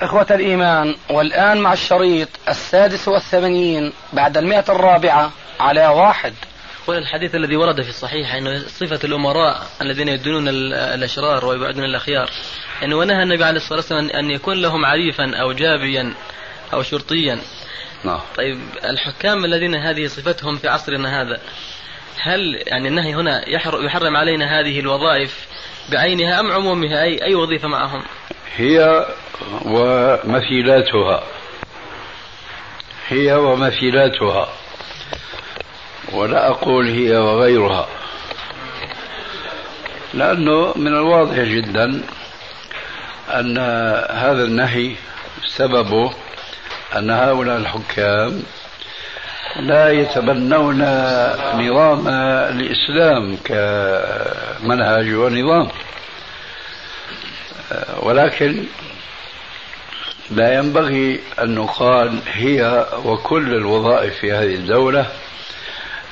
إخوة الإيمان والآن مع الشريط السادس والثمانين بعد المئة الرابعة على واحد والحديث الذي ورد في الصحيح أنه صفة الأمراء الذين يدنون الأشرار ويبعدون الأخيار أنه ونهى النبي عليه الصلاة والسلام أن يكون لهم عريفا أو جابيا أو شرطيا نعم. طيب الحكام الذين هذه صفتهم في عصرنا هذا هل يعني النهي هنا يحرم علينا هذه الوظائف بعينها أم عمومها أي أي وظيفة معهم؟ هي ومثيلاتها. هي ومثيلاتها. ولا أقول هي وغيرها. لأنه من الواضح جدا أن هذا النهي سببه أن هؤلاء الحكام لا يتبنون نظام الإسلام كمنهج ونظام. ولكن لا ينبغي أن نقال هي وكل الوظائف في هذه الدولة.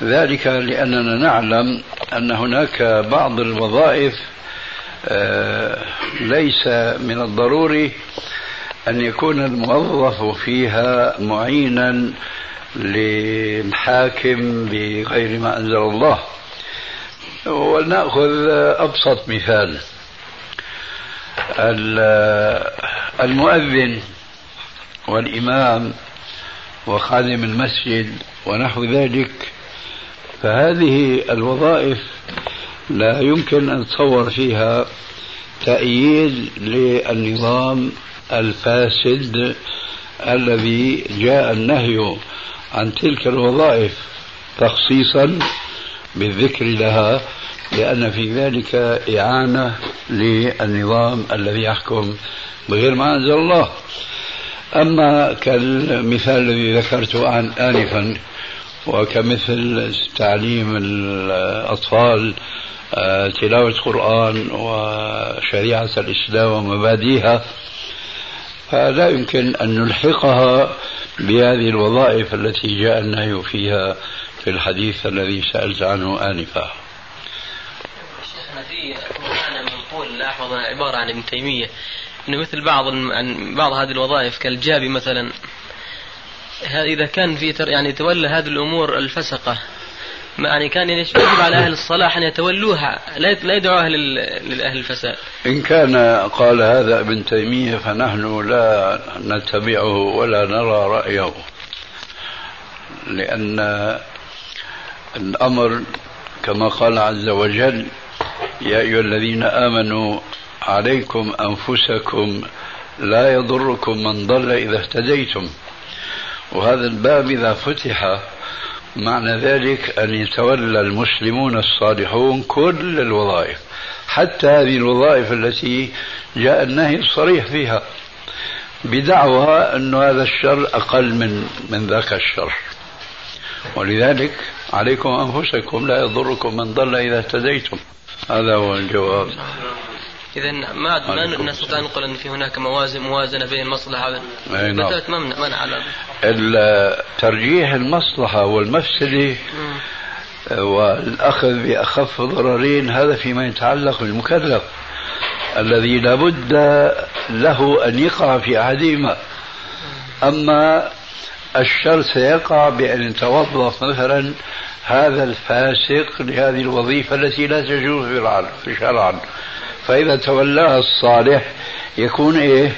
ذلك لأننا نعلم أن هناك بعض الوظائف آه، ليس من الضروري أن يكون الموظف فيها معينا للحاكم بغير ما أنزل الله. ولنأخذ أبسط مثال. المؤذن والإمام وخادم المسجد ونحو ذلك فهذه الوظائف لا يمكن أن تصور فيها تأييد للنظام الفاسد الذي جاء النهي عن تلك الوظائف تخصيصا بالذكر لها لأن في ذلك إعانة للنظام الذي يحكم بغير ما أنزل الله. أما كالمثال الذي ذكرته عن آنفا وكمثل تعليم الأطفال آه، تلاوة القرآن وشريعة الإسلام ومبادئها فلا يمكن أن نلحقها بهذه الوظائف التي جاء النهي فيها في الحديث الذي سألت عنه آنفا. في منقول لاحظ عبارة عن ابن تيمية انه مثل بعض عن بعض هذه الوظائف كالجابي مثلا إذا كان في يعني تولى هذه الأمور الفسقة يعني كان يجب على أهل الصلاح أن يتولوها لا يدعوها لأهل الفساد إن كان قال هذا ابن تيمية فنحن لا نتبعه ولا نرى رأيه لأن الأمر كما قال عز وجل يا أيها الذين آمنوا عليكم أنفسكم لا يضركم من ضل إذا اهتديتم. وهذا الباب إذا فتح معنى ذلك أن يتولى المسلمون الصالحون كل الوظائف حتى هذه الوظائف التي جاء النهي الصريح فيها. بدعوى أن هذا الشر أقل من من ذاك الشر. ولذلك عليكم أنفسكم لا يضركم من ضل إذا اهتديتم. هذا هو الجواب. اذا ما ما نستطيع أن نقول أن في هناك موازن موازنة بين المصلحة أي نعم. ما منع على ترجيح المصلحة والمفسده والأخذ بأخف ضررين هذا فيما يتعلق بالمكلف الذي لابد له أن يقع في أحدهما. أما الشر سيقع بأن يتوظف مثلا هذا الفاسق لهذه الوظيفة التي لا تجوز في شرعا فإذا تولاها الصالح يكون إيه؟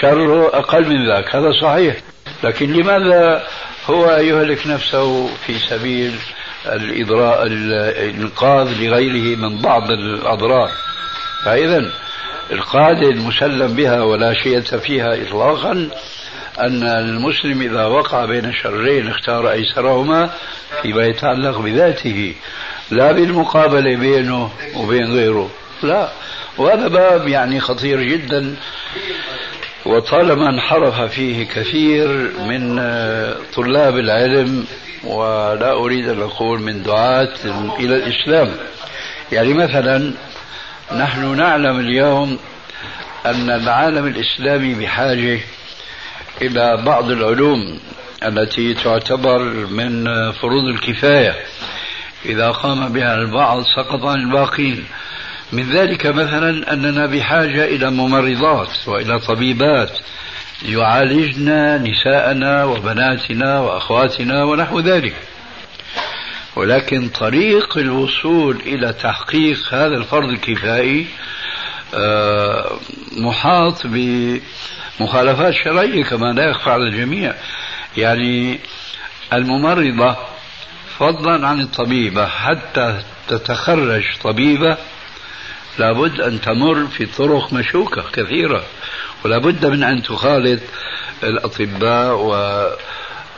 شره أقل من ذاك هذا صحيح. لكن لماذا هو يهلك نفسه في سبيل الإضراء الإنقاذ لغيره من بعض الأضرار؟ فإذا القاعدة المسلم بها ولا شيء فيها إطلاقا أن المسلم إذا وقع بين شرين اختار أيسرهما فيما يتعلق بذاته لا بالمقابلة بينه وبين غيره لا. وهذا باب يعني خطير جدا وطالما انحرف فيه كثير من طلاب العلم ولا أريد أن أقول من دعاة إلى الإسلام. يعني مثلا نحن نعلم اليوم أن العالم الإسلامي بحاجة إلى بعض العلوم التي تعتبر من فروض الكفاية. إذا قام بها البعض سقط عن الباقين. من ذلك مثلا أننا بحاجة إلى ممرضات وإلى طبيبات يعالجن نساءنا وبناتنا وأخواتنا ونحو ذلك. ولكن طريق الوصول إلى تحقيق هذا الفرض الكفائي آه، محاط بمخالفات شرعية كما لا يخفى على الجميع. يعني الممرضة فضلا عن الطبيبة حتى تتخرج طبيبة لابد أن تمر في طرق مشوكة كثيرة ولا بد من أن تخالط الأطباء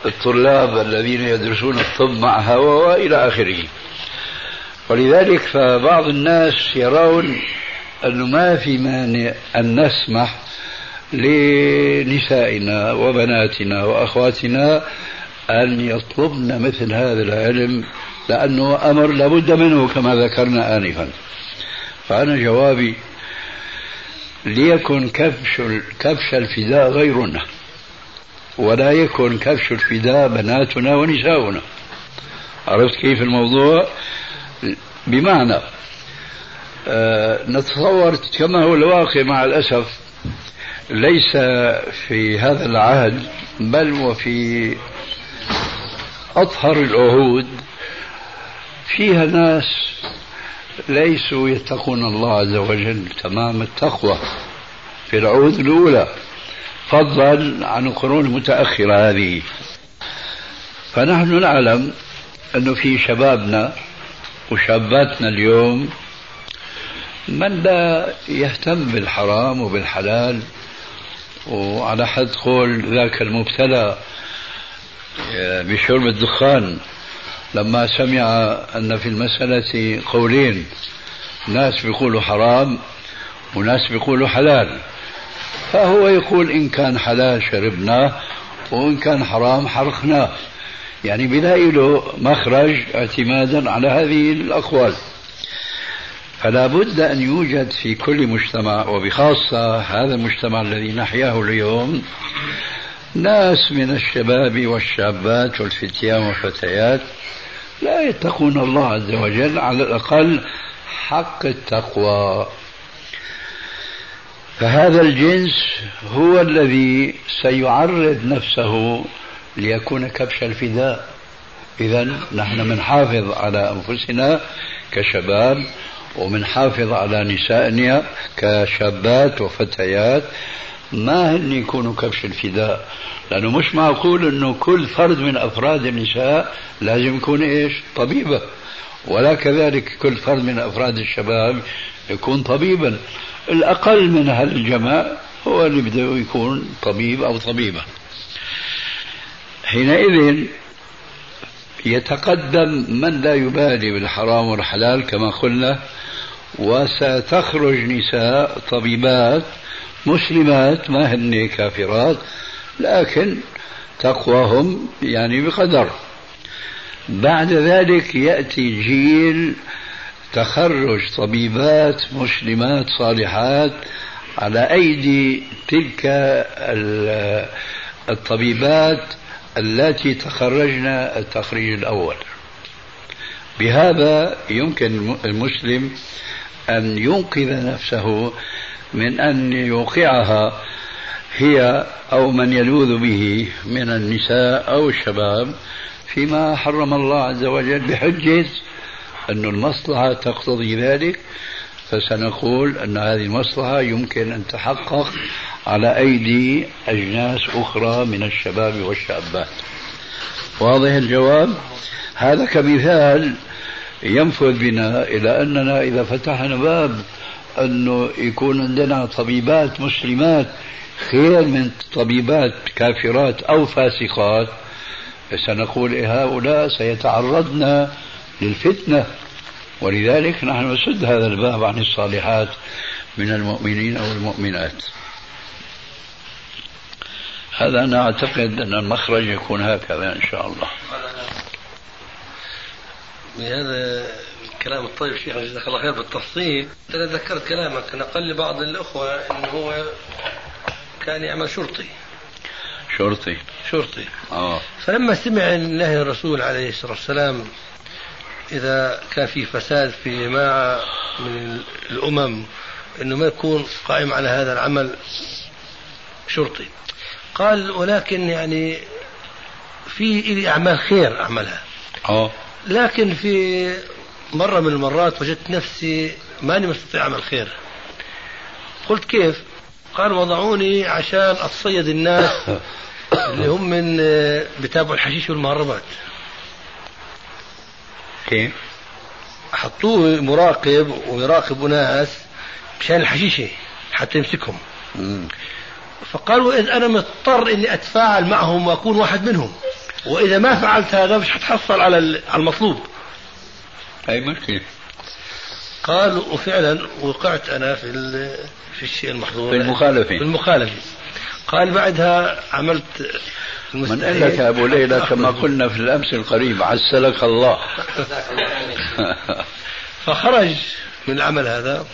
والطلاب الذين يدرسون الطب معها وإلى آخره. ولذلك فبعض الناس يرون أنه ما في مانع أن نسمح لنسائنا وبناتنا وأخواتنا أن يطلبن مثل هذا العلم لأنه أمر لابد منه كما ذكرنا آنفا. فأنا جوابي ليكن كبش كبش الفداء غيرنا ولا يكن كبش الفداء بناتنا ونساؤنا. عرفت كيف الموضوع؟ بمعنى آه نتصور كما هو الواقع مع الأسف ليس في هذا العهد بل وفي أطهر العهود فيها ناس ليسوا يتقون الله عز وجل تمام التقوى. في العهود الأولى فضلا عن القرون المتأخرة هذه. فنحن نعلم أنه في شبابنا وشاباتنا اليوم من لا يهتم بالحرام وبالحلال وعلى حد قول ذاك المبتلى بشرب الدخان لما سمع أن في المسألة قولين ناس بيقولوا حرام وناس بيقولوا حلال. فهو يقول إن كان حلال شربناه وإن كان حرام حرقناه يعني بلاقي له مخرج اعتمادا على هذه الأقوال. فلا بد أن يوجد في كل مجتمع وبخاصة هذا المجتمع الذي نحياه اليوم ناس من الشباب والشابات والفتيان والفتيات لا يتقون الله عز وجل على الأقل حق التقوى. فهذا الجنس هو الذي سيعرض نفسه ليكون كبش الفداء. إذا نحن بنحافظ على أنفسنا كشباب وبنحافظ على نسائنا كشابات وفتيات ما هن يكونوا كبش الفداء لأنه مش معقول أنه كل فرد من أفراد النساء لازم يكون إيش؟ طبيبة. ولا كذلك كل فرد من أفراد الشباب يكون طبيبا. الأقل من هالجماع هو اللي بده يكون طبيب أو طبيبة. حينئذ يتقدم من لا يبالي بالحرام والحلال كما قلنا وستخرج نساء طبيبات مسلمات ما هن كافرات لكن تقواهم يعني بقدر. بعد ذلك يأتي جيل تخرج طبيبات مسلمات صالحات على أيدي تلك الطبيبات التي تخرجن التخريج الأول. بهذا يمكن المسلم أن ينقذ نفسه من أن يوقعها هي أو من يلوذ به من النساء أو الشباب فيما حرم الله عز وجل بحجة أن المصلحة تقتضي ذلك. فسنقول أن هذه المصلحة يمكن أن تحقق على أيدي أجناس أخرى من الشباب والشابات. واضح الجواب؟ هذا كمثال ينفذ بنا إلى أننا إذا فتحنا باب أنه يكون عندنا طبيبات مسلمات خير من طبيبات كافرات أو فاسقات. سنقول هؤلاء؟ سيتعرضن للفتنة. ولذلك نحن نسد هذا الباب عن الصالحات من المؤمنين أو المؤمنات. هذا أنا أعتقد أن المخرج يكون هكذا إن شاء الله. بهذا الكلام الطيب شيخ جزاك الله خير بالتفصيل أنا ذكرت كلامك نقل لبعض الأخوة أنه هو كان يعمل شرطي. شرطي. شرطي. آه. فلما سمع الله الرسول عليه الصلاة والسلام إذا كان في فساد في جماعة من الأمم إنه ما يكون قائم على هذا العمل شرطي. قال ولكن يعني في إلي أعمال خير أعملها. آه. لكن في مرة من المرات وجدت نفسي ماني مستطيع أعمل خير. قلت كيف؟ قال وضعوني عشان أتصيد الناس اللي هم من بتابعوا الحشيش والمهربات. كيف؟ حطوه مراقب ويراقب ناس مشان الحشيشة حتى يمسكهم. فقالوا إذا أنا مضطر إني أتفاعل معهم وأكون واحد منهم. وإذا ما فعلت هذا مش حتحصل على ال- على المطلوب. أي مشكلة. قال وفعلا وقعت أنا في في الشيء المحظور. في المخالفة. في المخالفة قال بعدها عملت من. قال لك يا أبو ليلى كما قلنا في الأمس القريب عسلك الله. فخرج من العمل هذا.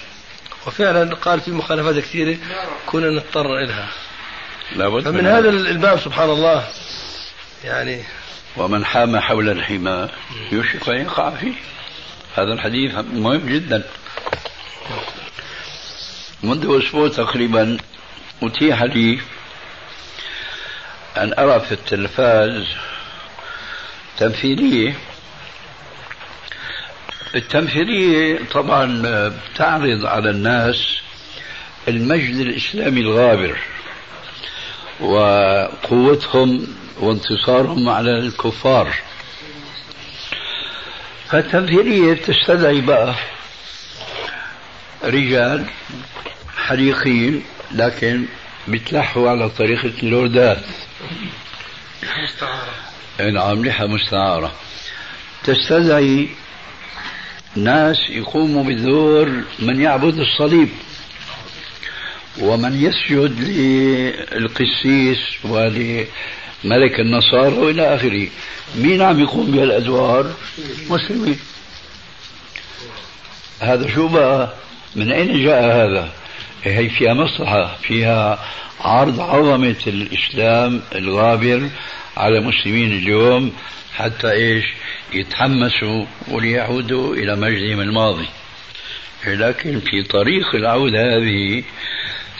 وفعلا قال في مخالفات كثيرة كنا نضطر إلها لابد فمن هذا. الباب سبحان الله يعني ومن حام حول الحمى يوشك أن يقع فيه. هذا الحديث مهم جدا. منذ أسبوع تقريبا أتيح لي أن أرى في التلفاز تمثيلية التمثيلية طبعا تعرض على الناس المجد الإسلامي الغابر وقوتهم وانتصارهم على الكفار. فالتمثيلية تستدعي بقى رجال حريقين لكن بيتلحوا على طريقة اللوردات. أي نعم لحى مستعارة. تستدعي ناس يقوموا بدور من يعبد الصليب ومن يسجد للقسيس ولملك النصارى وإلى آخره مين عم يقوم بهالأدوار؟ مسلمين هذا شو بقى؟ من أين جاء هذا؟ هي فيها مصلحة فيها عرض عظمة الإسلام الغابر على المسلمين اليوم حتى إيش؟ يتحمسوا وليعودوا إلى مجدهم الماضي. لكن في طريق العودة هذه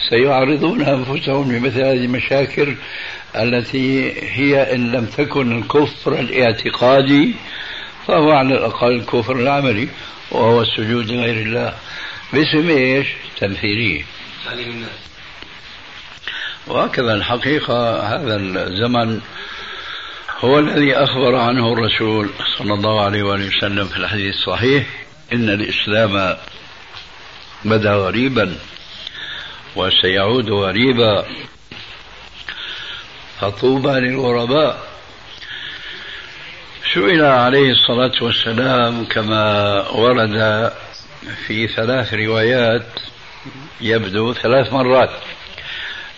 سيعرضون أنفسهم لمثل هذه المشاكل التي هي إن لم تكن الكفر الاعتقادي فهو على الأقل الكفر العملي وهو السجود لغير الله باسم إيش؟ تمثيلية وهكذا الحقيقة هذا الزمن هو الذي أخبر عنه الرسول صلى الله عليه وآله وسلم في الحديث الصحيح إن الإسلام بدا غريبا وسيعود غريبا. فطوبى للغرباء. سئل عليه الصلاة والسلام كما ورد في ثلاث روايات يبدو ثلاث مرات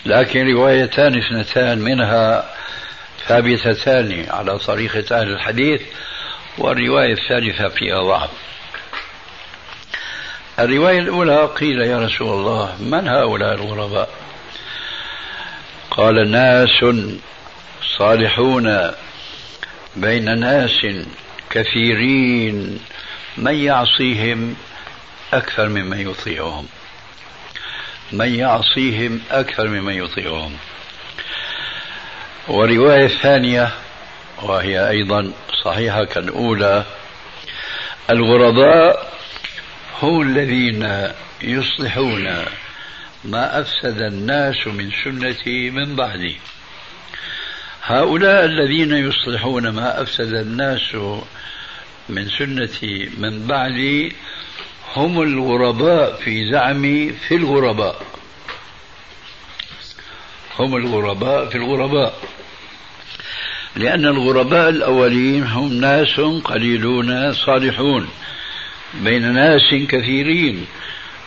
لكن روايتان اثنتان منها ثابتتان على طريقة أهل الحديث والرواية الثالثة فيها ضعف الرواية الأولى قيل يا رسول الله من هؤلاء الغرباء؟ قال ناس صالحون بين ناس كثيرين من يعصيهم أكثر ممن يطيعهم؟ من يعصيهم أكثر ممن يطيعهم؟ ورواية ثانية وهي أيضا صحيحة كالأولى الغرباء هم الذين يصلحون ما أفسد الناس من سنتي من بعدي. هؤلاء الذين يصلحون ما أفسد الناس من سنتي من بعدي هم الغرباء في زعمي في الغرباء. هم الغرباء في الغرباء. لأن الغرباء الأولين هم ناس قليلون صالحون بين ناس كثيرين.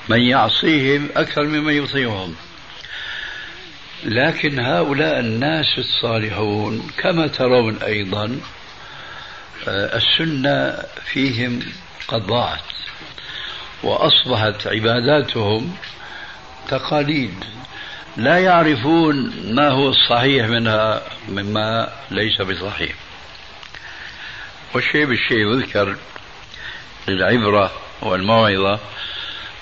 من يعصيهم أكثر ممن يطيعهم. لكن هؤلاء الناس الصالحون كما ترون أيضا السنة فيهم قد ضاعت وأصبحت عباداتهم تقاليد. لا يعرفون ما هو الصحيح منها مما ليس بصحيح. والشيء بالشيء يذكر للعبرة والموعظة.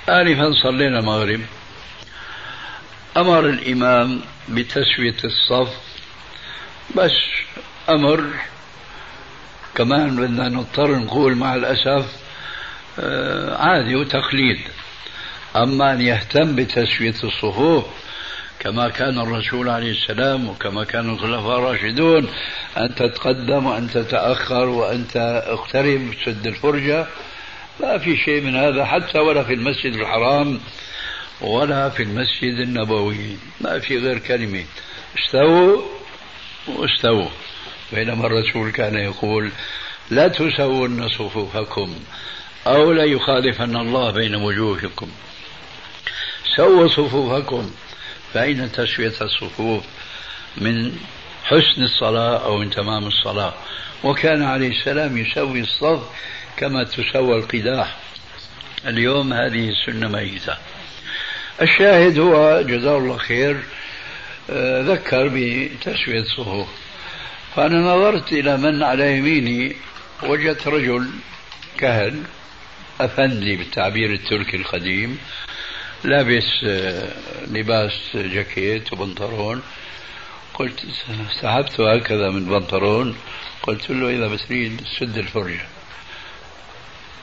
آنفا صلينا المغرب. أمر الإمام بتسوية الصف بس أمر كمان بدنا نضطر نقول مع الأسف آه، عادي وتقليد. أما أن يهتم بتسوية الصفوف كما كان الرسول عليه السلام وكما كان الخلفاء الراشدون أن تتقدم وأن تتأخر وأن اقترب سد الفرجة. ما في شيء من هذا حتى ولا في المسجد الحرام ولا في المسجد النبوي ما في غير كلمة. استووا واستووا. بينما الرسول كان يقول لا تسوون صفوفكم أو لا يخالفن الله بين وجوهكم. سووا صفوفكم. فأين تسوية الصفوف؟ من حسن الصلاة أو من تمام الصلاة. وكان عليه السلام يسوي الصف كما تسوى القداح. اليوم هذه السنة ميتة. الشاهد هو جزاه الله خير آه، ذكر بتسوية الصفوف. فأنا نظرت إلى من على يميني وجدت رجل كهل أفندي بالتعبير التركي القديم. لابس آه، لباس جاكيت وبنطلون. قلت سحبت هكذا من بنطلون. قلت له إذا بتريد سد الفرجة.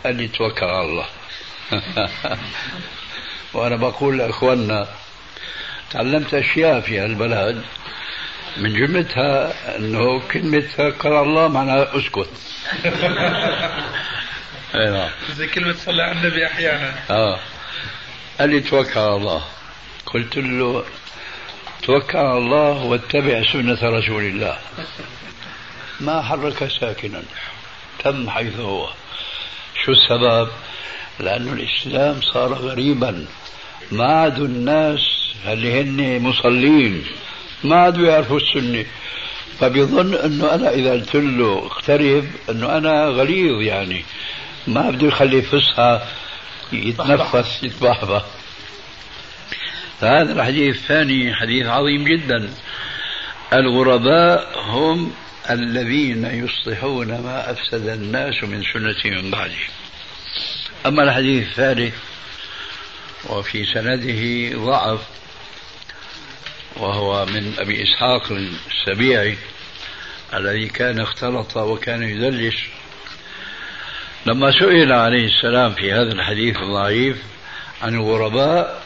قال لي توكل على الله. وأنا بقول لإخواننا تعلمت أشياء في هالبلد. من جملتها أنه كلمة توكل على الله معناها أسكت. أي نعم. زي كلمة صلى على النبي أحيانا. آه. قال لي توكل على الله. قلت له توكل على الله واتبع سنة رسول الله. ما حرك ساكنا. تم حيث هو. شو السبب؟ لأن الإسلام صار غريبا. ما عادوا الناس اللي هن مصلين. ما عادوا يعرفوا السنة. فبيظن إنه أنا إذا قلت له اقترب إنه أنا غليظ يعني. ما بده يخلي فسحة. يتنفس يتبحبح فهذا الحديث الثاني حديث عظيم جدا. الغرباء هم الذين يصلحون ما أفسد الناس من سنة من بعده. أما الحديث الثالث وفي سنده ضعف وهو من أبي إسحاق السبيعي الذي كان اختلط وكان يدلس لما سئل عليه السلام في هذا الحديث الضعيف عن الغرباء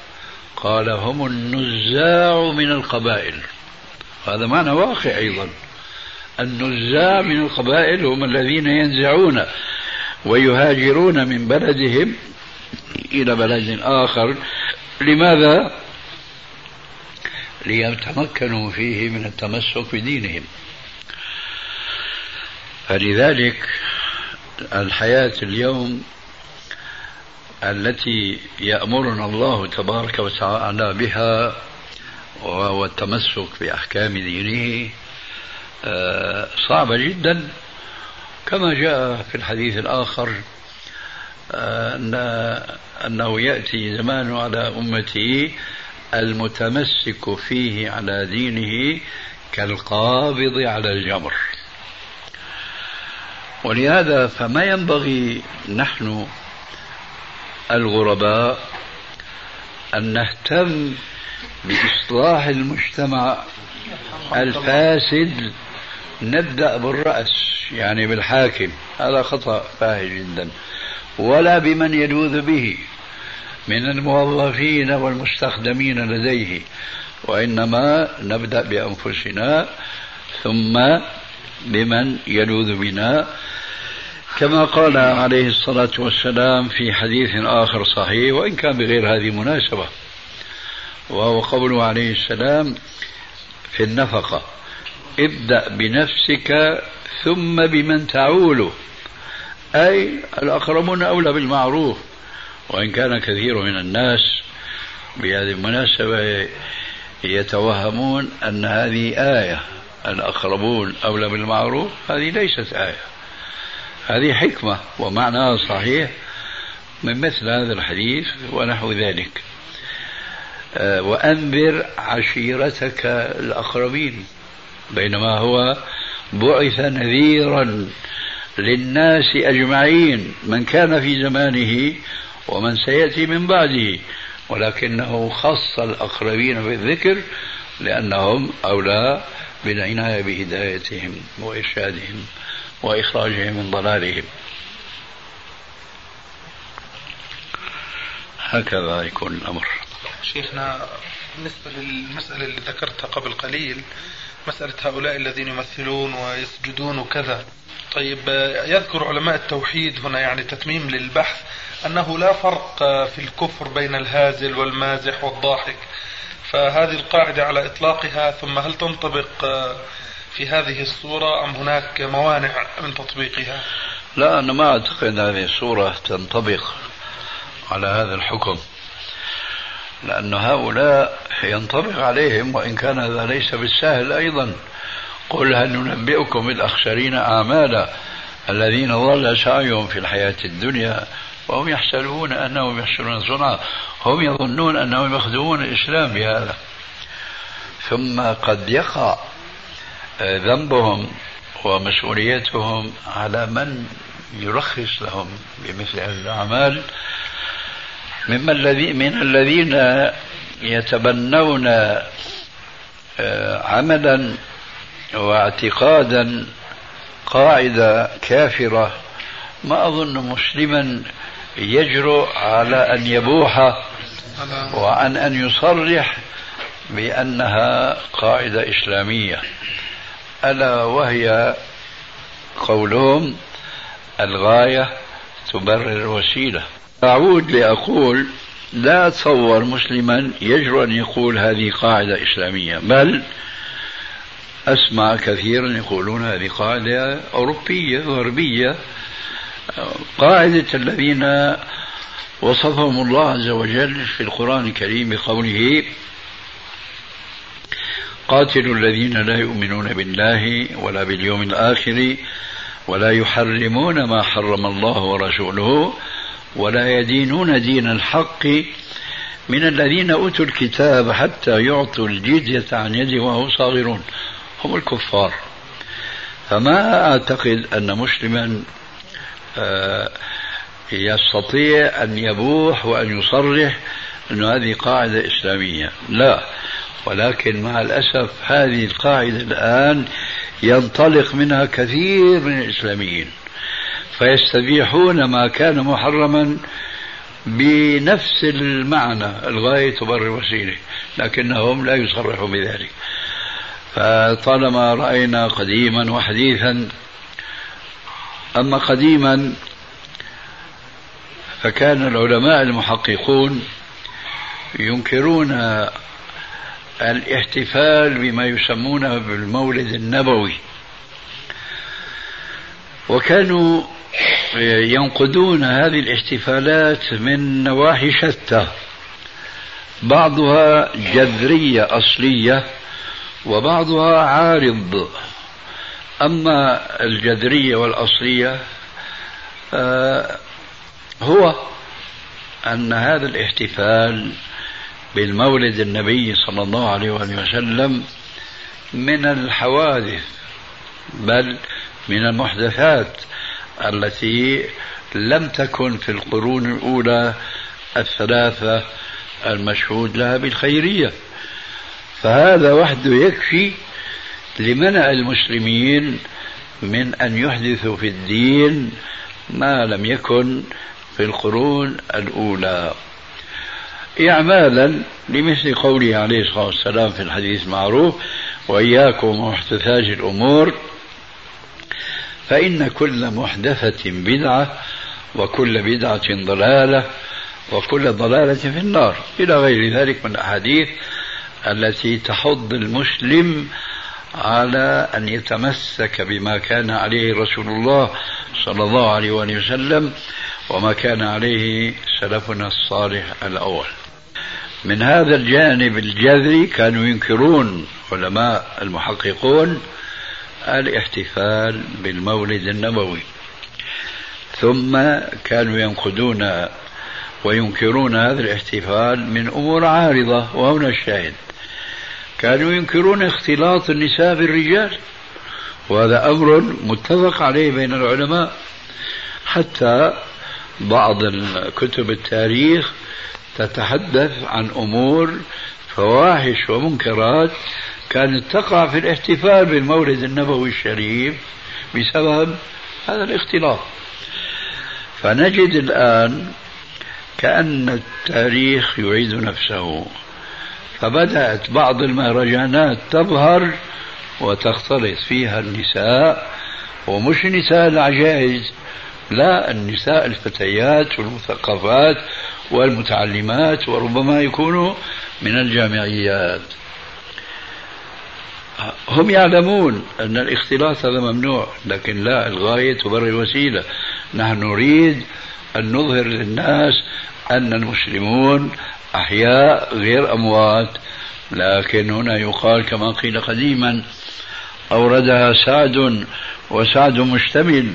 قال هم النزاع من القبائل. هذا معنى واقع أيضا. النزاع من القبائل هم الذين ينزعون ويهاجرون من بلدهم إلى بلد آخر. لماذا؟ ليتمكنوا فيه من التمسك بدينهم. فلذلك الحياة اليوم التي يأمرنا الله تبارك وتعالى بها وهو التمسك بأحكام دينه آه، صعبة جدا. كما جاء في الحديث الآخر آه، أن أنه يأتي زمان على أمته المتمسك فيه على دينه كالقابض على الجمر ولهذا فما ينبغي نحن الغرباء أن نهتم بإصلاح المجتمع الفاسد. نبدأ بالرأس يعني بالحاكم. هذا خطأ فاهي جدا. ولا بمن يلوذ به من الموظفين والمستخدمين لديه. وإنما نبدأ بأنفسنا ثم بمن يلوذ بنا. كما قال عليه الصلاة والسلام في حديث آخر صحيح وإن كان بغير هذه المناسبة وهو قوله عليه السلام في النفقة ابدأ بنفسك ثم بمن تعول. أي الأقربون أولى بالمعروف. وإن كان كثير من الناس بهذه المناسبة يتوهمون أن هذه آية الأقربون أولى بالمعروف هذه ليست آية. هذه حكمة ومعناها صحيح من مثل هذا الحديث ونحو ذلك. آه، وأنذر عشيرتك الأقربين بينما هو بعث نذيرا للناس أجمعين من كان في زمانه ومن سيأتي من بعده ولكنه خص الأقربين بالذكر لأنهم أولى بالعناية بهدايتهم وإرشادهم. وإخراجهم من ضلالهم. هكذا يكون الأمر. شيخنا بالنسبة للمسألة اللي ذكرتها قبل قليل مسألة هؤلاء الذين يمثلون ويسجدون وكذا. طيب يذكر علماء التوحيد هنا يعني تتميم للبحث أنه لا فرق في الكفر بين الهازل والمازح والضاحك. فهذه القاعدة على إطلاقها ثم هل تنطبق في هذه الصورة أم هناك موانع من تطبيقها؟ لا أنا ما أعتقد هذه الصورة تنطبق على هذا الحكم لأن هؤلاء ينطبق عليهم وإن كان هذا ليس بالسهل أيضا. قل هل ننبئكم بالأخسرين أعمالا الذين ضل سعيهم في الحياة الدنيا وهم يحسبون أنهم يحسنون صنعا هم يظنون أنهم يخدمون الإسلام بهذا. ثم قد يقع ذنبهم ومسؤوليتهم على من يرخص لهم بمثل هذه الأعمال. مما الذي من الذين يتبنون آه، عملا واعتقادا قاعدة كافرة. ما أظن مسلما يجرؤ على أن يبوح وعن أن يصرح بأنها قاعدة إسلامية. ألا وهي قولهم الغاية تبرر الوسيلة. أعود لأقول لا أتصور مسلما يجرؤ أن يقول هذه قاعدة إسلامية بل أسمع كثيرا يقولون هذه قاعدة أوروبية غربية. قاعدة الذين وصفهم الله عز وجل في القرآن الكريم بقوله قاتلوا الذين لا يؤمنون بالله ولا باليوم الآخر ولا يحرمون ما حرم الله ورسوله ولا يدينون دين الحق من الذين أوتوا الكتاب حتى يعطوا الجزية عن يد وهم صاغرون هم الكفار. فما أعتقد أن مسلما آه، يستطيع أن يبوح وأن يصرح أن هذه قاعدة إسلامية. لا. ولكن مع الأسف هذه القاعدة الآن ينطلق منها كثير من الإسلاميين فيستبيحون ما كان محرما بنفس المعنى الغاية تبرر الوسيلة لكنهم لا يصرحوا بذلك. فطالما رأينا قديما وحديثا أما قديما فكان العلماء المحققون ينكرون الاحتفال بما يسمونه بالمولد النبوي. وكانوا ينقدون هذه الاحتفالات من نواحي شتى. بعضها جذرية أصلية وبعضها عارض. أما الجذرية والأصلية آه، هو أن هذا الاحتفال بالمولد النبي صلى الله عليه وسلم من الحوادث بل من المحدثات التي لم تكن في القرون الأولى الثلاثة المشهود لها بالخيرية. فهذا وحده يكفي لمنع المسلمين من أن يحدثوا في الدين ما لم يكن في القرون الأولى. إعمالا لمثل قوله عليه الصلاة والسلام في الحديث المعروف وإياكم ومحدثات الأمور فإن كل محدثة بدعة وكل بدعة ضلالة وكل ضلالة في النار. إلى غير ذلك من الأحاديث التي تحض المسلم على أن يتمسك بما كان عليه رسول الله صلى الله عليه وآله وسلم وما كان عليه سلفنا الصالح الأول. من هذا الجانب الجذري كانوا ينكرون علماء المحققون الاحتفال بالمولد النبوي. ثم كانوا ينقدون وينكرون هذا الاحتفال من أمور عارضة وهنا الشاهد. كانوا ينكرون اختلاط النساء بالرجال وهذا أمر متفق عليه بين العلماء. حتى بعض كتب التاريخ تتحدث عن أمور فواحش ومنكرات كانت تقع في الاحتفال بالمولد النبوي الشريف بسبب هذا الاختلاط فنجد الآن كأن التاريخ يعيد نفسه. فبدأت بعض المهرجانات تظهر وتختلط فيها النساء ومش نساء العجائز لا النساء الفتيات والمثقفات والمتعلمات وربما يكونوا من الجامعيات. هم يعلمون أن الاختلاط هذا ممنوع لكن لا الغاية تبرر الوسيلة. نحن نريد أن نظهر للناس أن المسلمون أحياء غير أموات. لكن هنا يقال كما قيل قديما أوردها سعد وسعد مشتمل.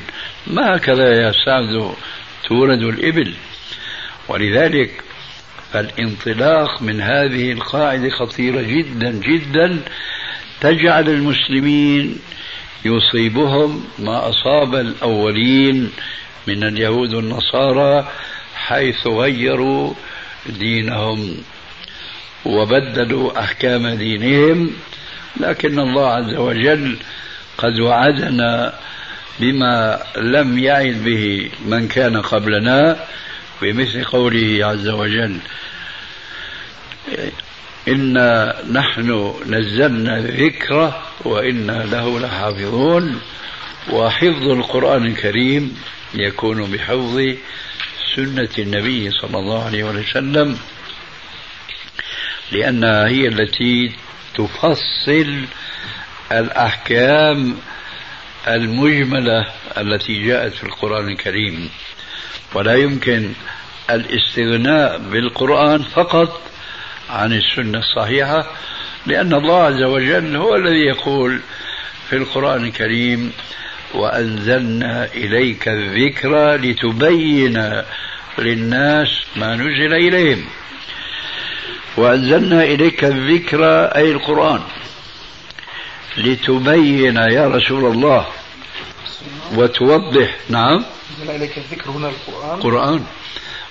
ما هكذا يا سعد تورد الإبل. ولذلك فالانطلاق من هذه القاعدة خطيرة جدا جدا. تجعل المسلمين يصيبهم ما أصاب الأولين من اليهود والنصارى حيث غيروا دينهم وبدلوا أحكام دينهم. لكن الله عز وجل قد وعدنا بما لم يعد به من كان قبلنا بمثل قوله عز وجل إنا نحن نزلنا الذكر وإنا له لحافظون وحفظ القرآن الكريم يكون بحفظ سنة النبي صلى الله عليه وسلم لأنها هي التي تفصل الأحكام المجملة التي جاءت في القرآن الكريم. ولا يمكن الاستغناء بالقرآن فقط عن السنة الصحيحة لأن الله عز وجل هو الذي يقول في القرآن الكريم وأنزلنا إليك الذكر لتبين للناس ما نزل إليهم. وأنزلنا إليك الذكر أي القرآن. لتبين يا رسول الله وتوضح. نعم. أنزل إليك الذكر هنا القرآن. قرآن.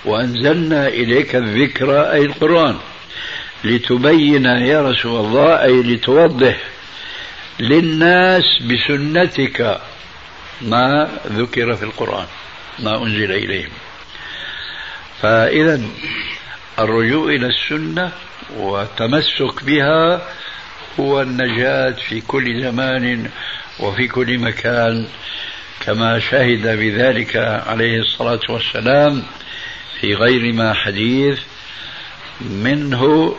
وأنزلنا إليك الذكر أي القرآن. لتبين يا رسول الله أي لتوضح للناس بسنتك ما ذكر في القرآن ما أنزل إليهم. فإذا الرجوع إلى السنة والتمسك بها هو النجاة في كل زمان وفي كل مكان كما شهد بذلك عليه الصلاة والسلام في غير ما حديث. منه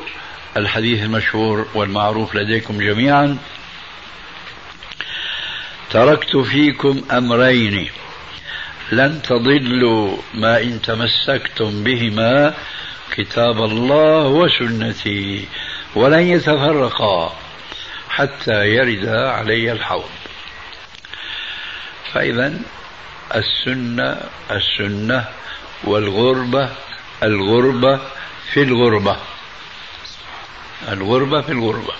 الحديث المشهور والمعروف لديكم جميعا. تركت فيكم أمرين لن تضلوا ما إن تمسكتم بهما كتاب الله وسنتي ولن يتفرقا. حتى يرد علي الحوض. فإذا السنة السنة والغربة الغربة في الغربة. الغربة في الغربة.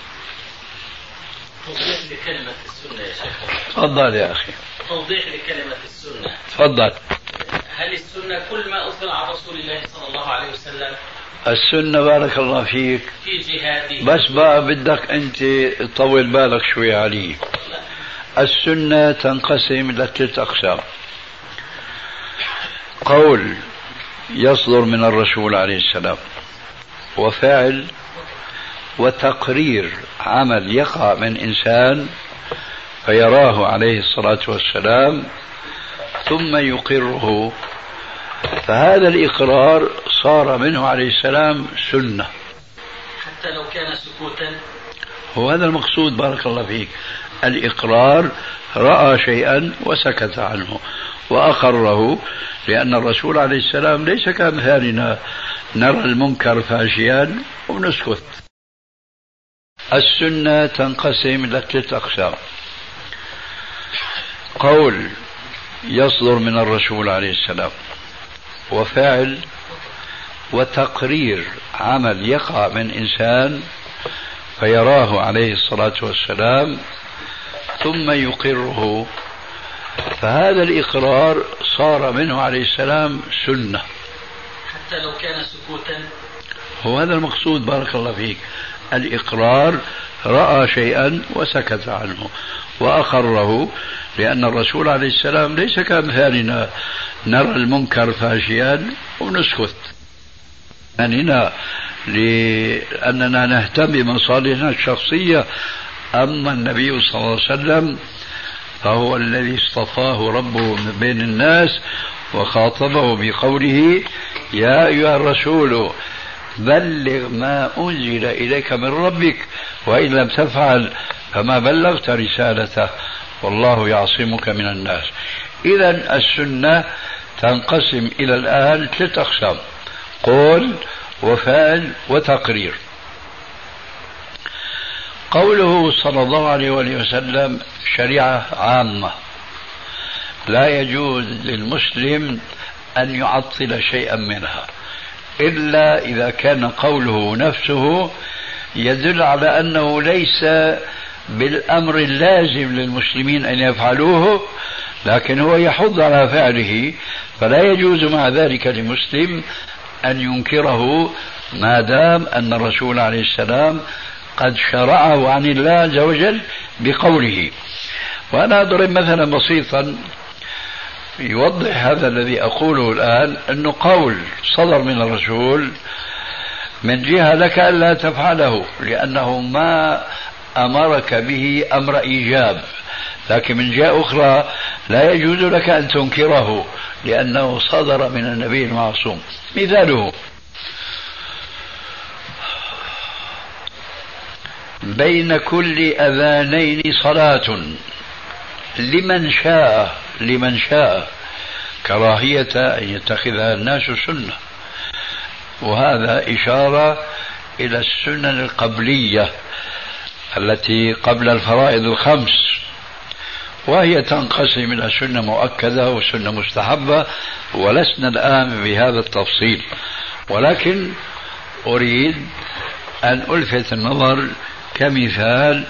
توضيح لكلمة السنة يا شيخ. تفضل يا أخي. توضيح لكلمة السنة. تفضل. هل السنة كل ما أثر عن رسول الله صلى الله عليه وسلم السنة بارك الله فيك. في بس بقى بدك أنت تطول بالك شوي عليه السنة تنقسم إلى ثلاث أقسام. قول يصدر من الرسول عليه السلام. وفعل وتقرير عمل يقع من إنسان فيراه عليه الصلاة والسلام ثم يقره فهذا الإقرار صار منه عليه السلام سنة. حتى لو كان سكوتا. هو هذا المقصود بارك الله فيك. الإقرار رأى شيئا وسكت عنه وأقره لأن الرسول عليه السلام ليس كأمثالنا نرى المنكر فاشيا ونسكت. السنة تنقسم إلى ثلاث أقسام قول يصدر من الرسول عليه السلام. وفعل وتقرير عمل يقع من إنسان فيراه عليه الصلاة والسلام ثم يقره. فهذا الإقرار صار منه عليه السلام سنة. حتى لو كان سكوتا. هو هذا المقصود بارك الله فيك. الإقرار رأى شيئا وسكت عنه. وأقره لأن الرسول عليه السلام ليس كأمثالنا نرى المنكر فاشيا ونسكت. أننا لأننا نهتم بمصالحنا الشخصية. أما النبي صلى الله عليه وسلم فهو الذي اصطفاه ربه من بين الناس وخاطبه بقوله يا أيها الرسول بلغ ما أنزل إليك من ربك وإن لم تفعل فما بلغت رسالته والله يعصمك من الناس. إذا السنة تنقسم إلى الآن ثلاث أقسام قول وفعل وتقرير. قوله صلى الله عليه وسلم شريعة عامة لا يجوز للمسلم أن يعطل شيئا منها. إلا إذا كان قوله نفسه يدل على أنه ليس بالأمر اللازم للمسلمين أن يفعلوه لكن هو يحض على فعله فلا يجوز مع ذلك لمسلم أن ينكره ما دام أن الرسول عليه السلام قد شرعه عن الله عز وجل بقوله. وأنا أضرب مثلا بسيطا يوضح هذا الذي أقوله الآن أنه قول صدر من الرسول من جهة لك ألا تفعله لأنه ما أمرك به أمر إيجاب. لكن من جهة أخرى لا يجوز لك أن تنكره لأنه صدر من النبي المعصوم. مثاله. بين كل أذانين صلاة. لمن شاء لمن شاء كراهية أن يتخذها الناس سنة. وهذا إشارة إلى السنن القبلية التي قبل الفرائض الخمس. وهي تنقسم إلى سنة مؤكدة وسنة مستحبة ولسنا الآن بهذا التفصيل. ولكن أريد أن ألفت النظر كمثال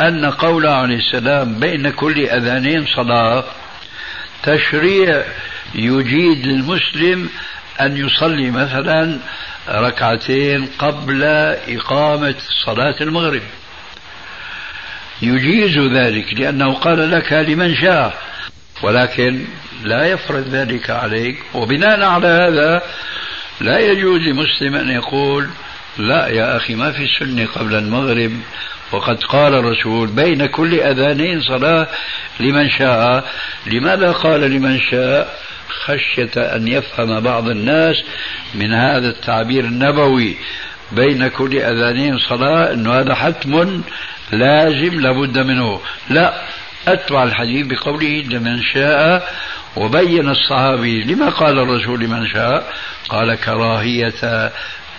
أن قوله عليه السلام بين كل أذانين صلاة تشريع يجيد للمسلم أن يصلي مثلا ركعتين قبل إقامة صلاة المغرب. يجيز ذلك لأنه قال لك لمن شاء ولكن لا يفرض ذلك عليك. وبناء على هذا لا يجوز لمسلم أن يقول لا يا أخي ما في سنة قبل المغرب. وقد قال الرسول بين كل أذانين صلاة لمن شاء. لماذا قال لمن شاء؟ خشية أن يفهم بعض الناس من هذا التعبير النبوي. بين كل أذانين صلاة أنه هذا حتم لازم لابد منه. لا أتبع الحديث بقوله لمن شاء وبين الصحابي. لما قال الرسول لمن شاء؟ قال كراهية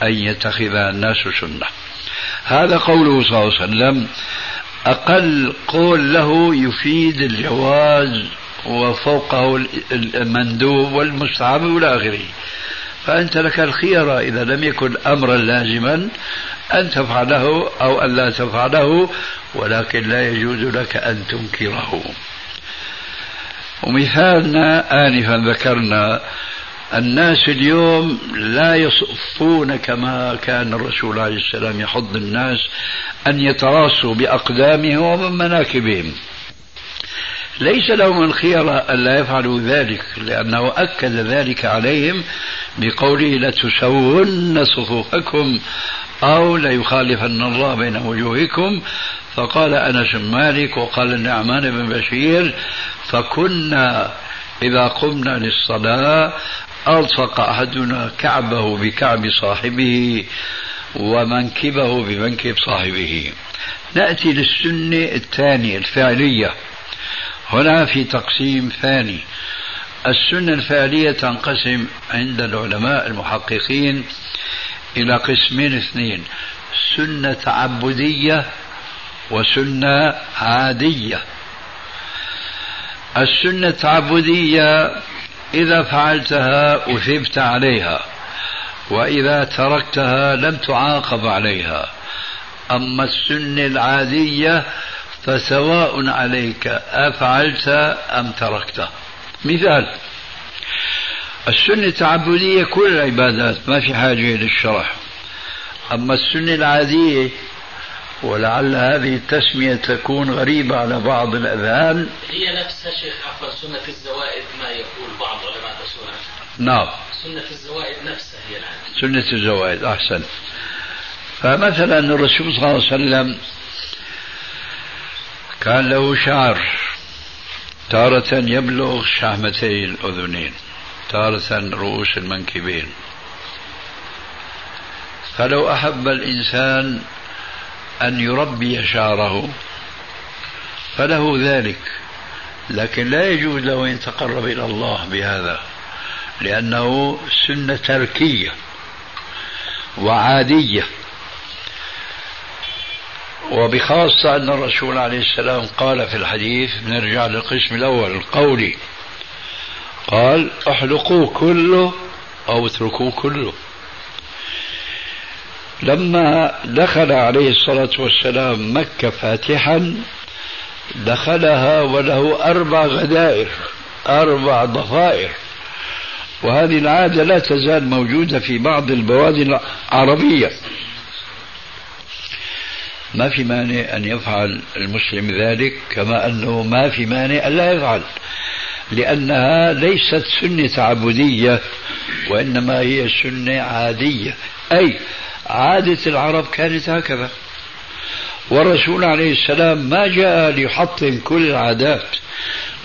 أن يتخذ الناس سنة. هذا قوله صلى الله عليه وسلم أقل قول له يفيد الجواز وفوقه المندوب والمستحب إلى آخره. فأنت لك الخيرة إذا لم يكن أمرا لازما أن تفعله أو أن لا تفعله ولكن لا يجوز لك أن تنكره. ومثالنا آنفا ذكرنا الناس اليوم لا يصفون كما كان الرسول عليه السلام يحض الناس أن يتراصوا بأقدامهم ومناكبهم ليس لهم الخيرة ألا يفعلوا ذلك لأنه أكد ذلك عليهم بقوله لتسون صفوفكم أو ليخالفن الله بين وجوهكم فقال أنس مالك وقال النعمان بن بشير فكنا إذا قمنا للصلاة ألصق أحدنا كعبه بكعب صاحبه ومنكبه بمنكب صاحبه. نأتي للسنة الثانية الفعلية. هنا في تقسيم ثاني. السنة الفعلية تنقسم عند العلماء المحققين إلى قسمين اثنين سنة تعبدية وسنة عادية. السنة التعبدية إذا فعلتها أثبت عليها وإذا تركتها لم تعاقب عليها. أما السنة العادية فسواء عليك أفعلت أم تركت. مثال السنة التعبدية كل العبادات ما في حاجة للشرح. أما السنة العادية ولعل هذه التسمية تكون غريبة على بعض الأذهان. هي نفسها شيخ عفوا سنة الزوائد ما يقول بعض علماء السنة نعم. سنة الزوائد نفسها هي العادة سنة الزوائد أحسن. فمثلا الرسول صلى الله عليه وسلم كان له شعر تارة يبلغ شحمتي الأذنين تارة رؤوس المنكبين. فلو أحب الإنسان أن يربي شعره فله ذلك. لكن لا يجوز له أن يتقرب إلى الله بهذا لأنه سنة تركية وعادية. وبخاصة أن الرسول عليه السلام قال في الحديث نرجع للقسم الأول القولي قال احلقوه كله أو اتركوه كله. لما دخل عليه الصلاة والسلام مكة فاتحا دخلها وله أربع غدائر أربع ضفائر. وهذه العادة لا تزال موجودة في بعض البوادي العربية. ما في مانع أن يفعل المسلم ذلك كما أنه ما في مانع أن لا يفعل لأنها ليست سنة تعبدية وإنما هي سنة عادية. أي عادة العرب كانت هكذا. والرسول عليه السلام ما جاء ليحطم كل العادات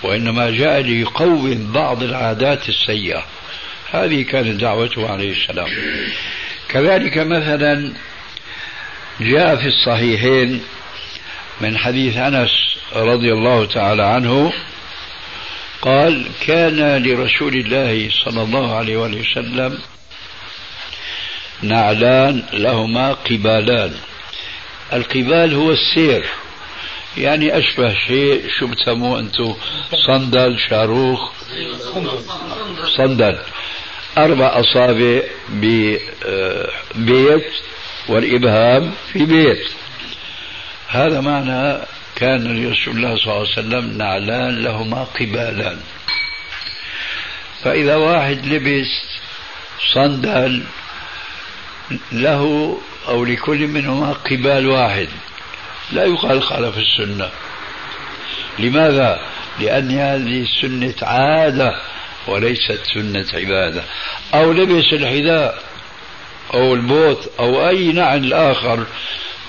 وإنما جاء ليقوم بعض العادات السيئة. هذه كانت دعوته عليه السلام. كذلك مثلا جاء في الصحيحين من حديث أنس رضي الله تعالى عنه قال كان لرسول الله صلى الله عليه وسلم نعلان لهما قبالان. القبال هو السير. يعني أشبه شيء شو بتسموه أنتم صندل شاروخ. صندل. أربع أصابع ببيت والإبهام في بيت. هذا معنى كان لرسول الله صلى الله عليه وسلم نعلان لهما قبالان. فإذا واحد لبس صندل له أو لكل منهما قبال واحد. لا يقال خالف السنة. لماذا؟ لأن هذه سنة عادة وليست سنة عبادة. أو لبس الحذاء أو البوت أو أي نعل آخر.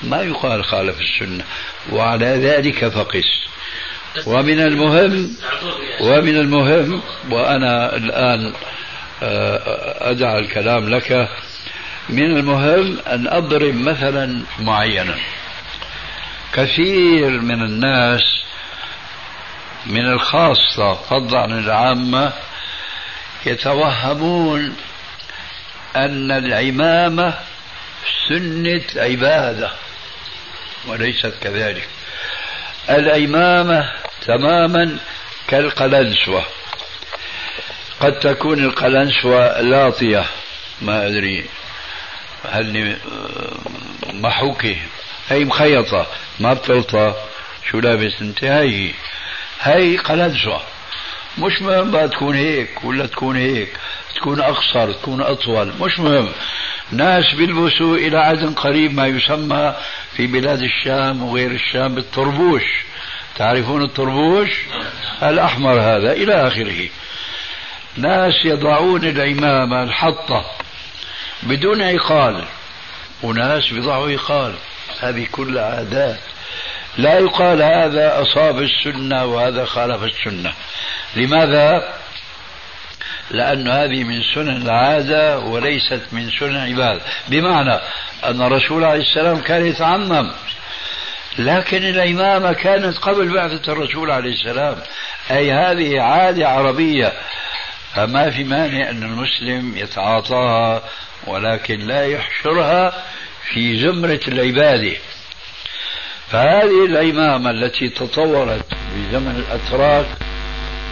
ما يقال خالف السنة. وعلى ذلك فقس. ومن المهم ومن المهم وأنا الآن آه، أدع الكلام لك. من المهم أن أضرب مثلا معينا. كثير من الناس من الخاصة فضلا عن العامة يتوهمون أن العمامة سنة عبادة وليست كذلك. العمامة تماما كالقلنسوة. قد تكون القلنسوة لاطية ما أدري. هل محوكة. هي مخيطة ما بتلطى. شو لابس انت؟ هي هي قلنسوة مش مهم بقى تكون هيك ولا تكون هيك. تكون أقصر تكون أطول. مش مهم. ناس بيلبسوا إلى عدن قريب ما يسمى في بلاد الشام وغير الشام بالطربوش. تعرفون الطربوش؟ الأحمر هذا إلى آخره. ناس يضعون العمامة الحطة. بدون عقال وناس بيضعوا عقال هذه كل عادات. لا يقال هذا أصاب السنة وهذا خالف السنة. لماذا؟ لأن هذه من سنن العادة وليست من سنن العبادة بمعنى أن الرسول عليه السلام كان يتعمم. لكن العمامة كانت قبل بعثة الرسول عليه السلام. أي هذه عادة عربية. فما في مانع أن المسلم يتعاطاها ولكن لا يحشرها في زمرة العبادة. فهذه العمامة التي تطورت في زمن الأتراك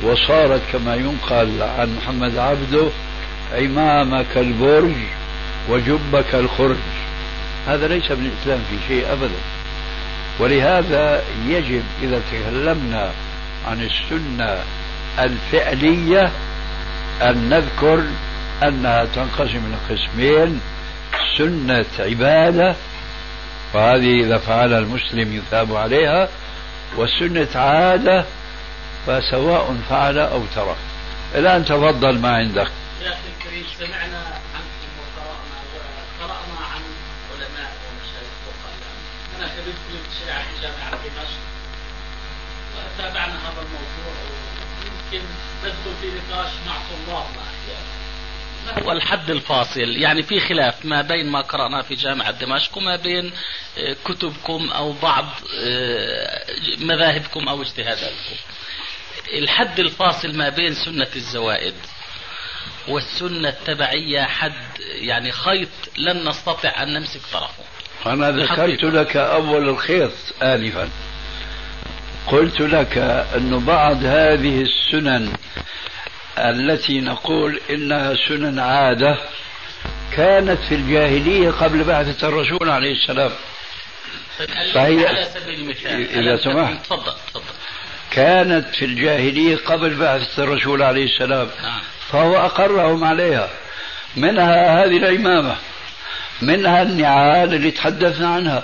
وصارت كما ينقل عن محمد عبده عمامة كالبرج وجبة كالخرج هذا ليس من الإسلام في شيء أبدا. ولهذا يجب إذا تكلمنا عن السنة الفعلية أن نذكر أنها تنقسم إلى قسمين سنة عبادة وهذه إذا فعلها المسلم يثاب عليها وسنة عادة فسواء فعل أو ترك. الآن تفضل ما عندك. يا أخي الكريم سمعنا عنكم وقرأنا عن علماء أنا وتابعنا هذا الموضوع ويمكن ندخل في نقاش مع طلابنا أحيانا ما هو الحد الفاصل. يعني في خلاف ما بين ما قرأناه في جامعة دمشق وما بين آه، كتبكم أو بعض آه، مذاهبكم أو اجتهاداتكم. الحد الفاصل ما بين سنة الزوائد والسنة التبعية حد يعني خيط لن نستطيع أن نمسك طرفه. أنا ذكرت. لك أول الخيط آنفا. قلت لك أن بعض هذه السنن التي نقول إنها سنن عادة كانت في الجاهلية قبل بعثة الرسول عليه السلام. فهي- على سبيل المثال. إذا سمحت. تفضل تفضل. كانت في الجاهلية قبل بعثة الرسول عليه السلام. نعم. فهو أقرهم عليها. منها هذه العمامة. منها النعال اللي تحدثنا عنها.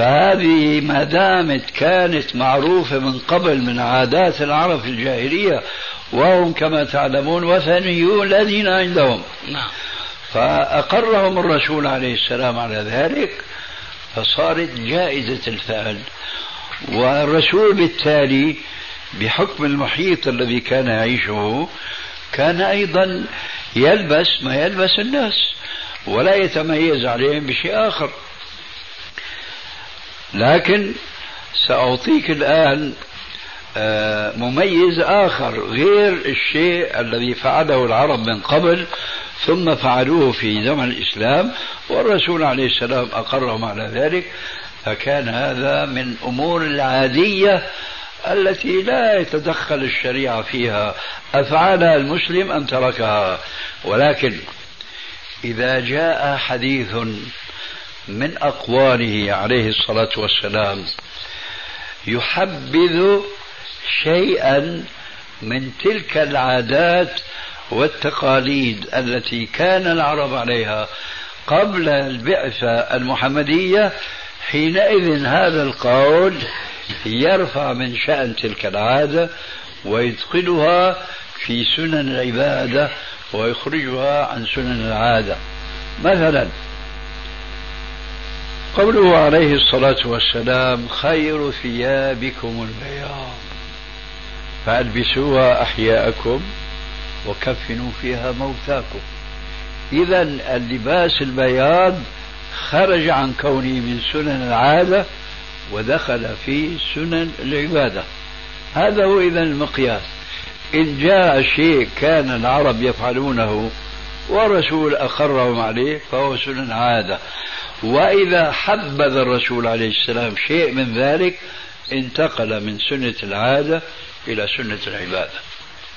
فهذه ما دامت كانت معروفة من قبل من عادات العرب في الجاهلية وهم كما تعلمون وثنيون الذين عندهم. نعم. فأقرهم الرسول عليه السلام على ذلك فصارت جائزة الفعل. والرسول بالتالي بحكم المحيط الذي كان يعيشه كان أيضا يلبس ما يلبس الناس ولا يتميز عليهم بشيء آخر. لكن سأعطيك الآن آه، مميز آخر غير الشيء الذي فعله العرب من قبل ثم فعلوه في زمن الإسلام والرسول عليه السلام أقرهم على ذلك. فكان هذا من أمور العادية التي لا يتدخل الشريعة فيها. أفعلها المسلم أم تركها؟ ولكن إذا جاء حديث من أقواله عليه الصلاة والسلام. يحبذ شيئا من تلك العادات والتقاليد التي كان العرب عليها قبل البعثة المحمدية. حينئذ هذا القول يرفع من شأن تلك العادة ويدخلها في سنن العبادة ويخرجها عن سنن العادة. مثلا قوله عليه الصلاة والسلام خير ثيابكم البياض. فألبسوها أحياءكم وكفنوا فيها موتاكم. إذا اللباس البياض خرج عن كونه من سنن العادة ودخل في سنن العبادة. هذا هو إذا المقياس. إن جاء شيء كان العرب يفعلونه والرسول أقرهم عليه فهو سنن عادة. وإذا حبذ الرسول عليه السلام شيء من ذلك انتقل من سنة العادة إلى سنة العبادة.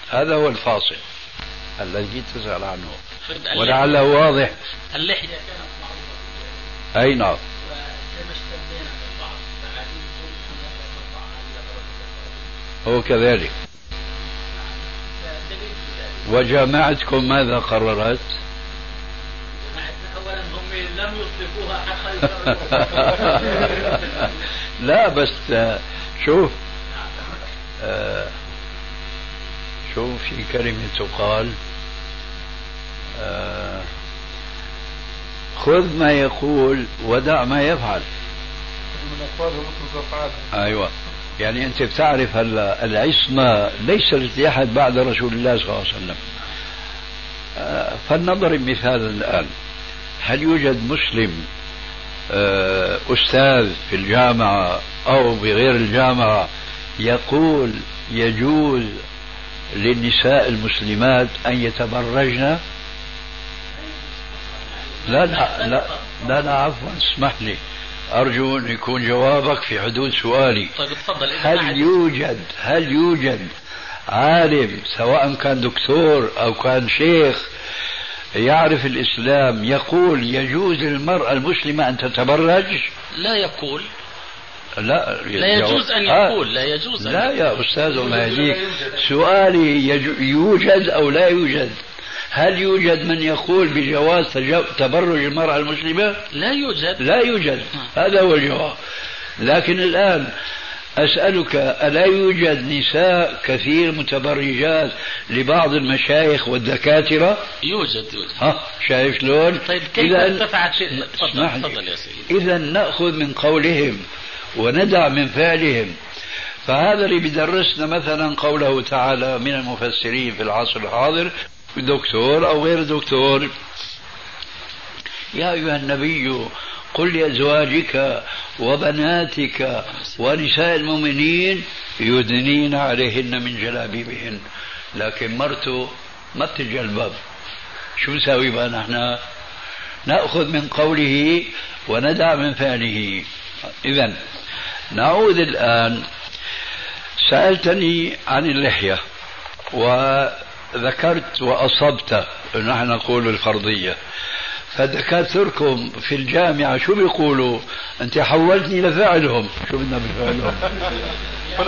هذا هو الفاصل. الذي تسأل عنه. ولعله واضح. اللحية. أي نعم. هو كذلك. وجامعتكم ماذا قررت؟ لم لا بس آه، شوف آه، شوف في كلمة تقال آه، خذ ما يقول ودع ما يفعل. من أيوه. يعني أنت بتعرف هلا العصمة ليست لأحد بعد رسول الله صلى الله عليه وسلم. فلنضرب مثالا الآن. هل يوجد مسلم آه، أستاذ في الجامعة أو بغير الجامعة يقول يجوز للنساء المسلمات أن يتبرجن؟ لا لا لا لا, لا عفوا اسمح لي. أرجو أن يكون جوابك في حدود سؤالي. طيب تفضل هل يوجد هل يوجد عالم سواء كان دكتور أو كان شيخ يعرف الإسلام يقول يجوز للمراه المسلمة أن تتبرج؟ لا يقول لا لا يجوز أن آه. يقول لا يجوز أن لا. يا أستاذ الله يهديك سؤالي يوجد أو لا يوجد هل يوجد من يقول بجواز تبرج المرأة المسلمة؟ لا يوجد لا يوجد هذا هو الجواب لكن الآن أسألك ألا يوجد نساء كثير متبرجات لبعض المشايخ والدكاترة؟ يوجد يوجد. ها شايف شلون؟ طيب كيف إذا ارتفعت في تفضل. تفضل يا سيدي. إذا نأخذ من قولهم وندع من فعلهم. فهذا اللي بدرسنا مثلا قوله تعالى من المفسرين في العصر الحاضر دكتور أو غير دكتور. يا أيها النبي قل لأزواجك وبناتك ونساء المؤمنين يدنين عليهن من جلابيبهن. لكن مرته ما بتتجلبب شو نساوي بقى نحن؟ نأخذ من قوله وندع من فعله. إذا نعود الآن. سألتني عن اللحية وذكرت وأصبت نحن نقول الفرضية. فدكاتركم في الجامعة شو بيقولوا؟ أنت حولتني لفعلهم. شو بدنا بفعلهم؟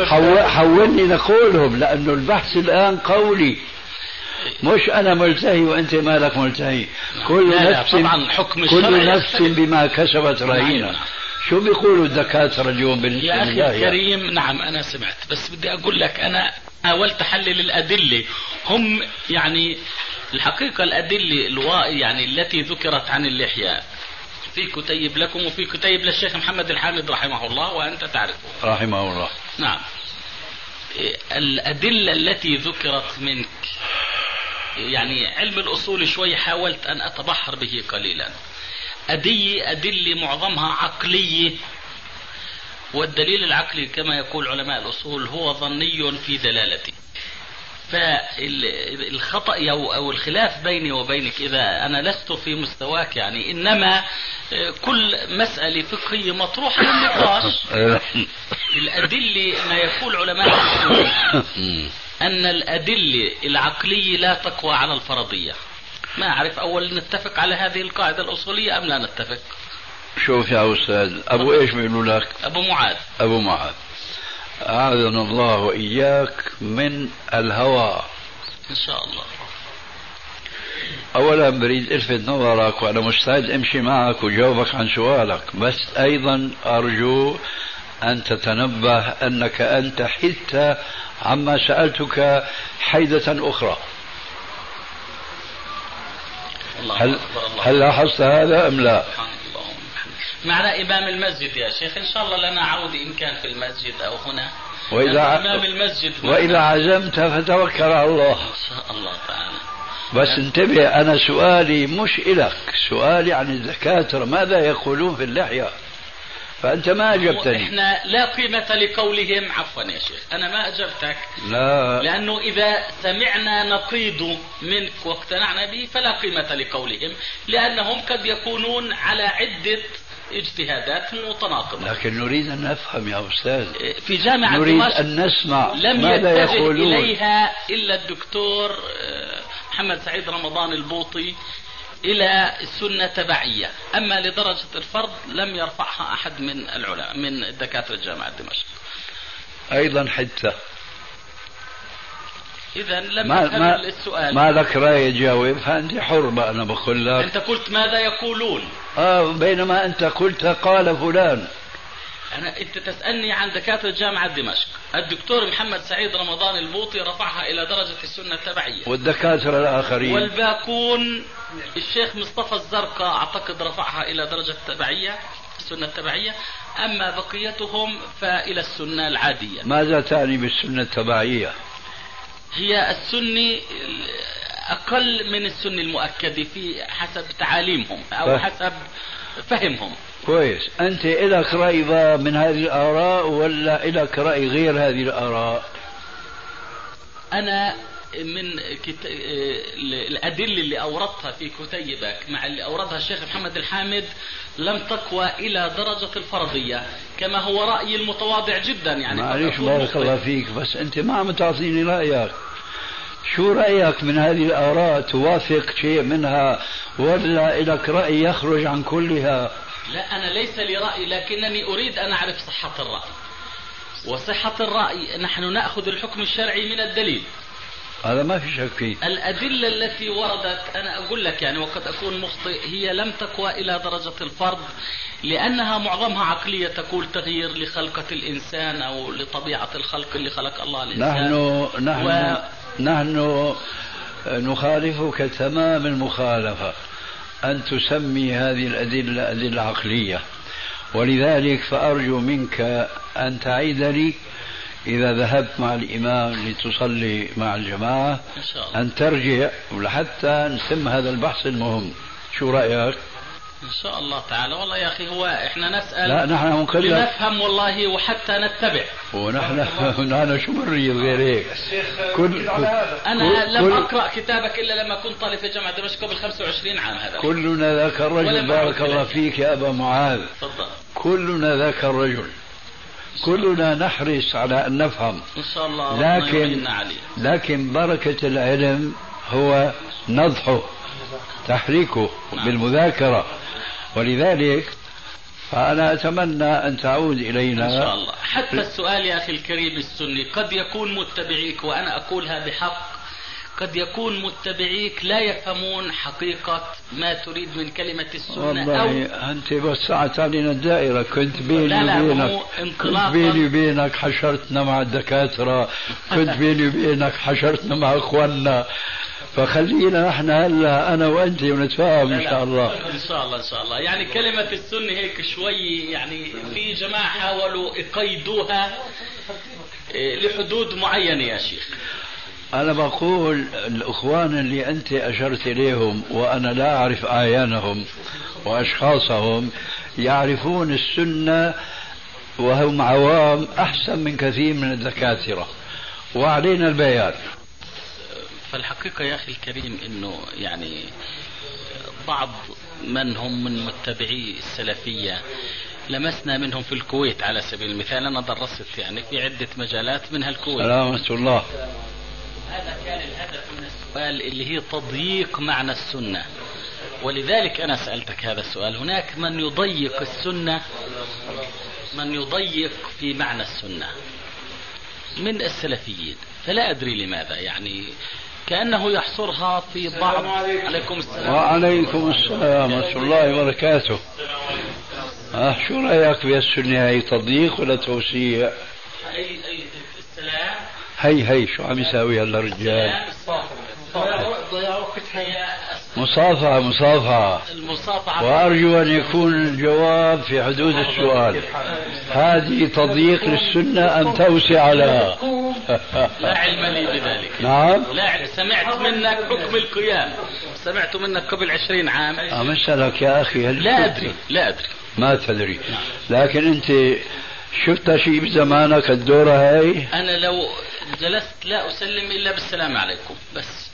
حو- حولني لقولهم لأنه البحث الآن قولي. مش أنا ملتهي وأنت مالك ملتهي. كل لا، لا، نفس طبعاً حكم كل نفس. بما كسبت رهينة. نعم. شو بيقولوا الدكاترة اليوم بالنسبة يا أخي لله؟ الكريم نعم أنا سمعت. بس بدي أقول لك أنا حاولت أحلل الأدلة. هم يعني الحقيقة الأدلة الوا يعني التي ذكرت عن اللحية. في كتيب لكم وفي كتيب للشيخ محمد الحامد رحمه الله وأنت تعرفه. رحمه الله. نعم. الأدلة التي ذكرت منك يعني علم الأصول شوي حاولت أن أتبحر به قليلا. أدي أدلة معظمها عقلية. والدليل العقلي كما يقول علماء الأصول هو ظني في دلالته فالخطأ أو الخلاف بيني وبينك إذا أنا لست في مستواك يعني إنما كل مسألة فقهية مطروحة للنقاش. الأدلة ما يقول علماء أن الأدلة العقلية لا تقوى على الفرضية. ما أعرف أول نتفق على هذه القاعدة الأصولية أم لا نتفق؟ شوف يا أستاذ أبو إيش بيقولوا لك؟ أبو معاذ. أبو معاذ. أعاذنا الله وإياك من الهوى. إن شاء الله. أولا بريد ألفت نظرك وأنا مستعد أمشي معك وجاوبك عن سؤالك بس أيضا أرجو أن تتنبه أنك أنت حدت عما سألتك حيدة أخرى. الله هل, الله هل لاحظت هذا أم لا؟ معنا إمام المسجد يا شيخ. إن شاء الله لنا عودة إن كان في المسجد أو هنا. وإذا إمام المسجد. وإذا عزمت فتوكل على الله. إن شاء الله تعالى. بس انتبه أنا سؤالي مش إلك. سؤالي عن الدكاترة ماذا يقولون في اللحية؟ فأنت ما أجبتني. إحنا لا قيمة لقولهم. عفوا يا شيخ. أنا ما أجبتك. لا. لأنه إذا سمعنا نقيض منك واقتنعنا به فلا قيمة لقولهم. لأنهم قد يكونون على عدة اجتهادات متناقضة. لكن نريد أن نفهم يا أستاذ. في جامعة نريد دمشق أن نسمع لم ماذا يقولون. إليها إلا الدكتور آه، محمد سعيد رمضان البوطي إلى السنة تبعية. أما لدرجة الفرض لم يرفعها أحد من العلماء من دكاترة جامعة دمشق. أيضا حتى إذا لم ما السؤال ما لك رأي تجاوب فأنت حر بقى أنا بقول لك. أنت قلت ماذا يقولون؟ آه بينما أنت قلت قال فلان. أنا أنت تسألني عن دكاترة جامعة دمشق. الدكتور محمد سعيد رمضان البوطي رفعها إلى درجة السنة التبعية. والدكاترة الآخرين. والباقون الشيخ مصطفى الزرقاء أعتقد رفعها إلى درجة التبعية السنة التبعية. أما بقيتهم فإلى السنة العادية. ماذا تعني بالسنة التبعية؟ هي السنة أقل من السنة المؤكدة في حسب تعاليمهم فهم. حسب فهمهم كويس أنت إلك رأي بقى من هذه الآراء ولا إلك رأي غير هذه الآراء أنا من كت... الأدلة اللي أوردتها في كتيبك مع اللي أوردها الشيخ محمد الحامد لم تقوى إلى درجة الفرضية كما هو رأيي المتواضع جدا يعني معلش بارك. الله فيك بس أنت ما عم تعطيني رأيك شو رأيك من هذه الآراء توافق شيء منها ولا لك رأي يخرج عن كلها؟ لا أنا ليس لي رأي لكنني أريد أن أعرف صحة الرأي. وصحة الرأي نحن نأخذ الحكم الشرعي من الدليل. هذا ما في شك فيه. الأدلة التي وردت أنا أقول لك يعني وقد أكون مخطئ هي لم تقوى إلى درجة الفرض لأنها معظمها عقلية تقول تغيير لخلقة الإنسان أو لطبيعة الخلق اللي خلق الله الإنسان. نحن نحن و... نحن نخالفك تمام المخالفة أن تسمي هذه الأدلة أدلة عقلية. ولذلك فأرجو منك أن تعيد لي إذا ذهبت مع الإمام لتصلي مع الجماعة إن شاء الله. أن ترجع لحتى نتم هذا البحث المهم. شو رأيك؟ إن شاء الله تعالى. والله يا أخي هو إحنا نسأل لا نحن مكلف لنفهم والله وحتى نتبع. ونحن نحن شو بنريد غير هيك؟ كل أنا كل- لم كل- أقرأ كتابك إلا لما كنت طالب في جامعة دمشق قبل 25 عام هذا. كلنا ذاك الرجل. بارك الله. فيك يا أبا معاذ. تفضل. كلنا ذاك الرجل. كلنا نحرص على أن نفهم. إن شاء الله لكن عليه. لكن بركة العلم هو نضحه تحريكه نعم. بالمذاكرة. ولذلك فأنا أتمنى أن تعود إلينا. إن شاء الله. حتى السؤال يا أخي الكريم السني قد يكون متبعيك وأنا أقولها بحق قد يكون متبعيك لا يفهمون حقيقة ما تريد من كلمة السنة أو والله أنت وسعت علينا الدائرة. كنت بيني لا لا وبينك كنت بيني وبينك حشرتنا مع الدكاترة. كنت بيني وبينك حشرتنا مع إخواننا. فخلينا نحن هلا أنا وأنت ونتفاهم لا. شاء الله. إن شاء الله إن شاء الله. يعني كلمة السنة هيك شوي يعني في جماعة حاولوا يقيدوها إيه، لحدود معينة يا شيخ. أنا بقول الإخوان اللي أنت أشرت إليهم وأنا لا أعرف أعيانهم وأشخاصهم يعرفون السنة وهم عوام أحسن من كثير من الدكاترة. وعلينا البيان. فالحقيقة يا أخي الكريم أنه يعني بعض من هم من متبعي السلفية لمسنا منهم في الكويت على سبيل المثال. أنا درست يعني في عدة مجالات منها الكويت. سلامة الله. هذا كان الهدف من السؤال اللي هي تضييق معنى السنة. ولذلك أنا سألتك هذا السؤال. هناك من يضيق السنة من يضيق في معنى السنة. من السلفيين؟ فلا أدري لماذا. يعني كأنه يحصرها في بعض. عليكم. السلام. وعليكم السلام ورحمة الله وبركاته. آه شو رأيك بالسنة هي تضييق ولا توسيع؟ أي أي السلام. هي هي شو عم يساوي هلا رجال؟ مصافحة مصافحة. المصافحة. وأرجو أن يكون الجواب في حدود السؤال. هذه تضييق للسنة أم توسع لها لا علم لي بذلك. نعم. لا علم. سمعت منك حكم القيام. سمعت منك قبل عشرين عام. أم أسألك يا أخي هل لا أدري لا أدري. ما تدري. لكن أنت شفت شيء بزمانك الدورة هاي؟ أنا لو جلست لا أسلم إلا بالسلام عليكم بس.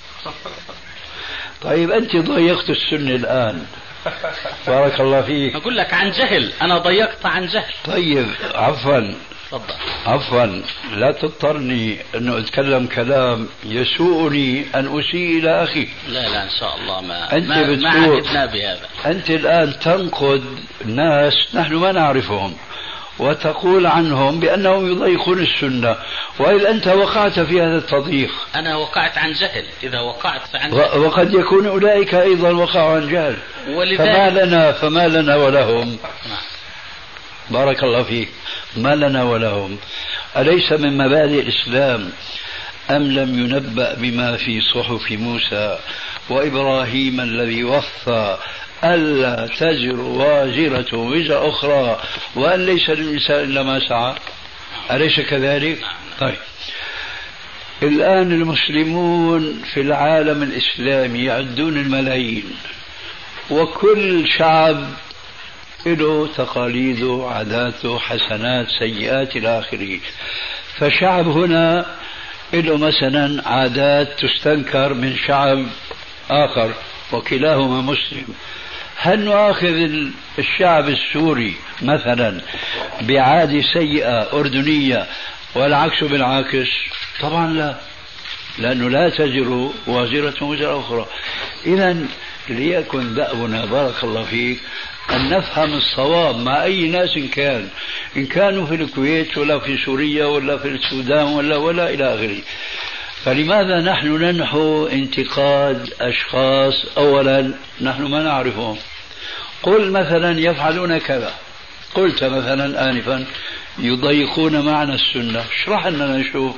طيب أنت ضيقت السنة الآن. بارك الله فيك. أقول لك عن جهل. أنا ضيقت عن جهل. طيب عفوا. تفضل. عفوا لا تضطرني أنه أتكلم كلام يسوءني أن أسيء إلى أخي. لا لا إن شاء الله ما أنت ما, ما بتقول- عهدنا بهذا. أنت الآن تنقد ناس نحن ما نعرفهم وتقول عنهم بأنهم يضيقون السنة. وإذا أنت وقعت في هذا التضييق. أنا وقعت عن جهل. إذا وقعت فعن جهل. وقد يكون أولئك أيضا وقعوا عن جهل. فما ولذلك لنا فما لنا ولهم. نعم. بارك الله فيك. ما لنا ولهم أليس من مبادئ الإسلام أم لم ينبأ بما في صحف موسى وإبراهيم الذي وفى ألا تزر وازرة وزر أخرى وأن ليس للإنسان إلا ما سعى؟ أليس كذلك؟ طيب. الآن المسلمون في العالم الإسلامي يعدون الملايين وكل شعب له تقاليده عاداته حسنات سيئات إلى آخره فشعب هنا له مثلا عادات تستنكر من شعب آخر وكلاهما مسلم. هل نؤاخذ الشعب السوري مثلا بعادة سيئة أردنية والعكس بالعكس طبعا لا لأنه لا تزر وازرة وزر أخرى. إذا ليكن دأبنا بارك الله فيك أن نفهم الصواب مع أي ناس كان. إن كانوا في الكويت ولا في سوريا ولا في السودان ولا ولا إلى آخره. فلماذا نحن ننحو انتقاد أشخاص أولا نحن ما نعرفهم؟ قل مثلا يفعلون كذا. قلت مثلا آنفا يضيقون معنى السنة. اشرح لنا نشوف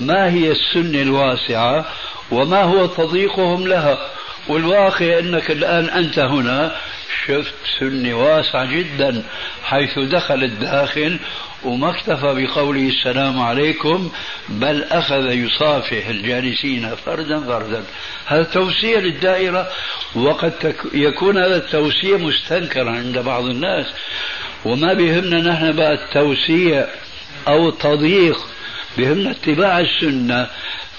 ما هي السنة الواسعة وما هو تضييقهم لها. والواقع أنك الآن أنت هنا شفت سنة واسعة جدا حيث دخل الداخل وما اكتفى بقوله السلام عليكم بل أخذ يصافح الجالسين فردا فردا. هذا توسيع للدائرة وقد يكون هذا التوسيع مستنكرا عند بعض الناس. وما بهمنا نحن بقى التوسيع أو التضييق بهمنا اتباع السنة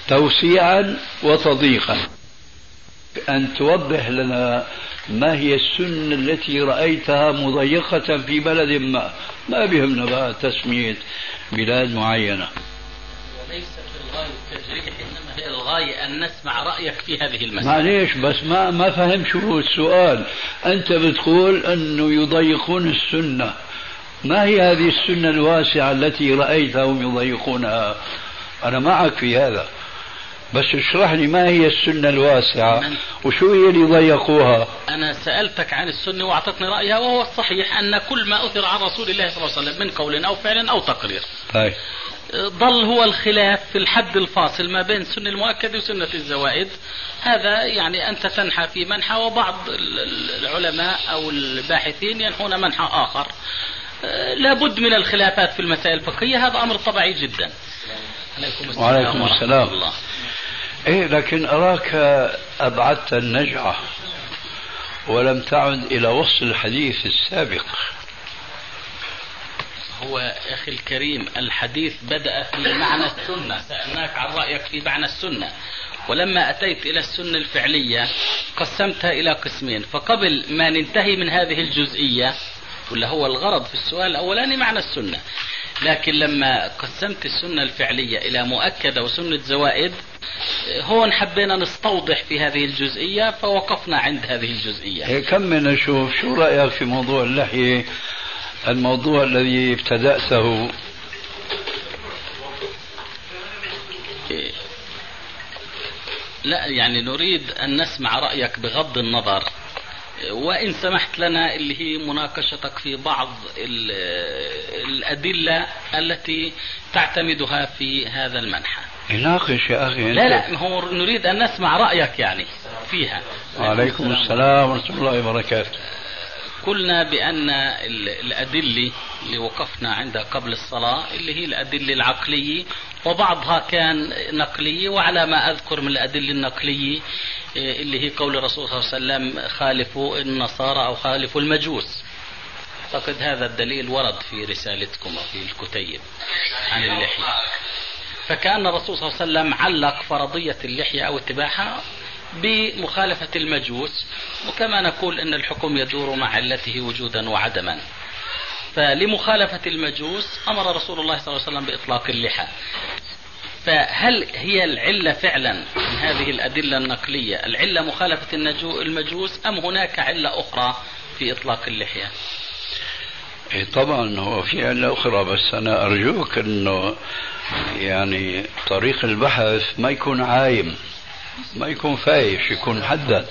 توسيعا وتضييقا. أن توضح لنا ما هي السنة التي رأيتها مضيقة في بلد ما؟ ما بهمنا بقى تسمية بلاد معينة. وليست الغاية التجريح إنما هي الغاية أن نسمع رأيك في هذه المسألة. معليش بس ما ما فهم شو هو السؤال. أنت بتقول أنه يضيقون السنة. ما هي هذه السنة الواسعة التي رأيتهم يضيقونها؟ أنا معك في هذا. بس اشرح لي ما هي السنة الواسعة؟ وشو هي اللي ضيقوها؟ أنا سألتك عن السنة وأعطتني رأيها وهو الصحيح أن كل ما أثر عن رسول الله صلى الله عليه وسلم من قول أو فعل أو تقرير. هاي. ظل هو الخلاف في الحد الفاصل ما بين سنة المؤكد وسنة الزوائد. هذا يعني أنت تنحى في منحى وبعض العلماء أو الباحثين ينحون منحى آخر. لابد من الخلافات في المسائل الفقهية هذا أمر طبيعي جدا. عليكم السلام وعليكم السلام الله. إيه لكن أراك أبعدت النجعة ولم تعد إلى وصف الحديث السابق. هو أخي الكريم الحديث بدأ في معنى السنة سألناك عن رأيك في معنى السنة. ولما أتيت إلى السنة الفعلية قسمتها إلى قسمين. فقبل ما ننتهي من هذه الجزئية ولا هو الغرض في السؤال الأولاني معنى السنة. لكن لما قسمت السنة الفعلية إلى مؤكدة وسنة زوائد هون حبينا نستوضح في هذه الجزئية فوقفنا عند هذه الجزئية. إيه، كمل نشوف شو رأيك في موضوع اللحية الموضوع الذي ابتدأته إيه، لا يعني نريد أن نسمع رأيك بغض النظر. وإن سمحت لنا اللي هي مناقشتك في بعض الأدلة التي تعتمدها في هذا المنحى. ناقش يا أخي لا لا هو نريد أن نسمع رأيك يعني فيها. وعليكم السلام ورحمة الله وبركاته. قلنا بأن الأدلة اللي وقفنا عندها قبل الصلاة اللي هي الأدلة العقلية وبعضها كان نقلية وعلى ما أذكر من الأدلة النقلية اللي هي قول الرسول صلى الله عليه وسلم خالفوا النصارى أو خالفوا المجوس. أعتقد هذا الدليل ورد في رسالتكم أو في الكتيب عن اللحية. فكأن الرسول صلى الله عليه وسلم علق فرضية اللحية أو اتباعها بمخالفة المجوس وكما نقول أن الحكم يدور مع علته وجودا وعدما. فلمخالفة المجوس أمر رسول الله صلى الله عليه وسلم بإطلاق اللحى. فهل هي العلة فعلا من هذه الأدلة النقلية؟ العلة مخالفة المجوس أم هناك علة أخرى في إطلاق اللحية؟ طبعا هو في علة أخرى بس أنا أرجوك أنه يعني طريق البحث ما يكون عايم ما يكون فايش يكون محدد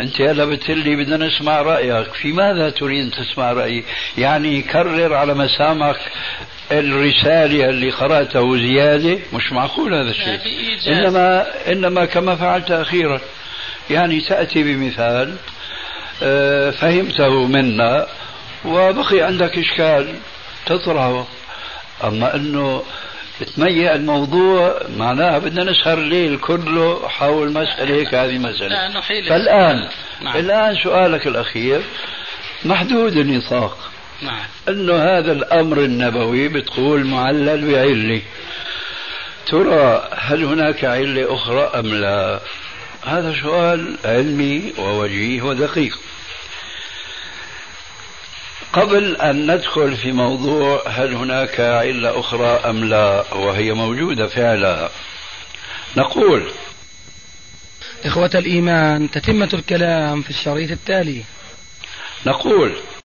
أنت هلا بتقول بدنا نسمع رأيك. في ماذا تريد تسمع رأيي؟ يعني كرر على مسامعك الرسالة اللي قرأته زيادة مش معقول هذا الشيء. انما إنما كما فعلت أخيرا. يعني تاتي بمثال آه، فهمته منا وبقي عندك إشكال تطرحه. أما إنه تميع الموضوع معناها بدنا نسهر الليل كله حول مسألة هيك هذه مسألة. فالآن نعم. الآن سؤالك الأخير محدود النطاق. نعم. أنه هذا الأمر النبوي بتقول معلل بعلة. ترى هل هناك علة أخرى أم لا؟ هذا سؤال علمي ووجيه ودقيق. قبل أن ندخل في موضوع هل هناك علة أخرى أم لا وهي موجودة فعلا نقول إخوة الإيمان تتمة الكلام في الشريط التالي. نقول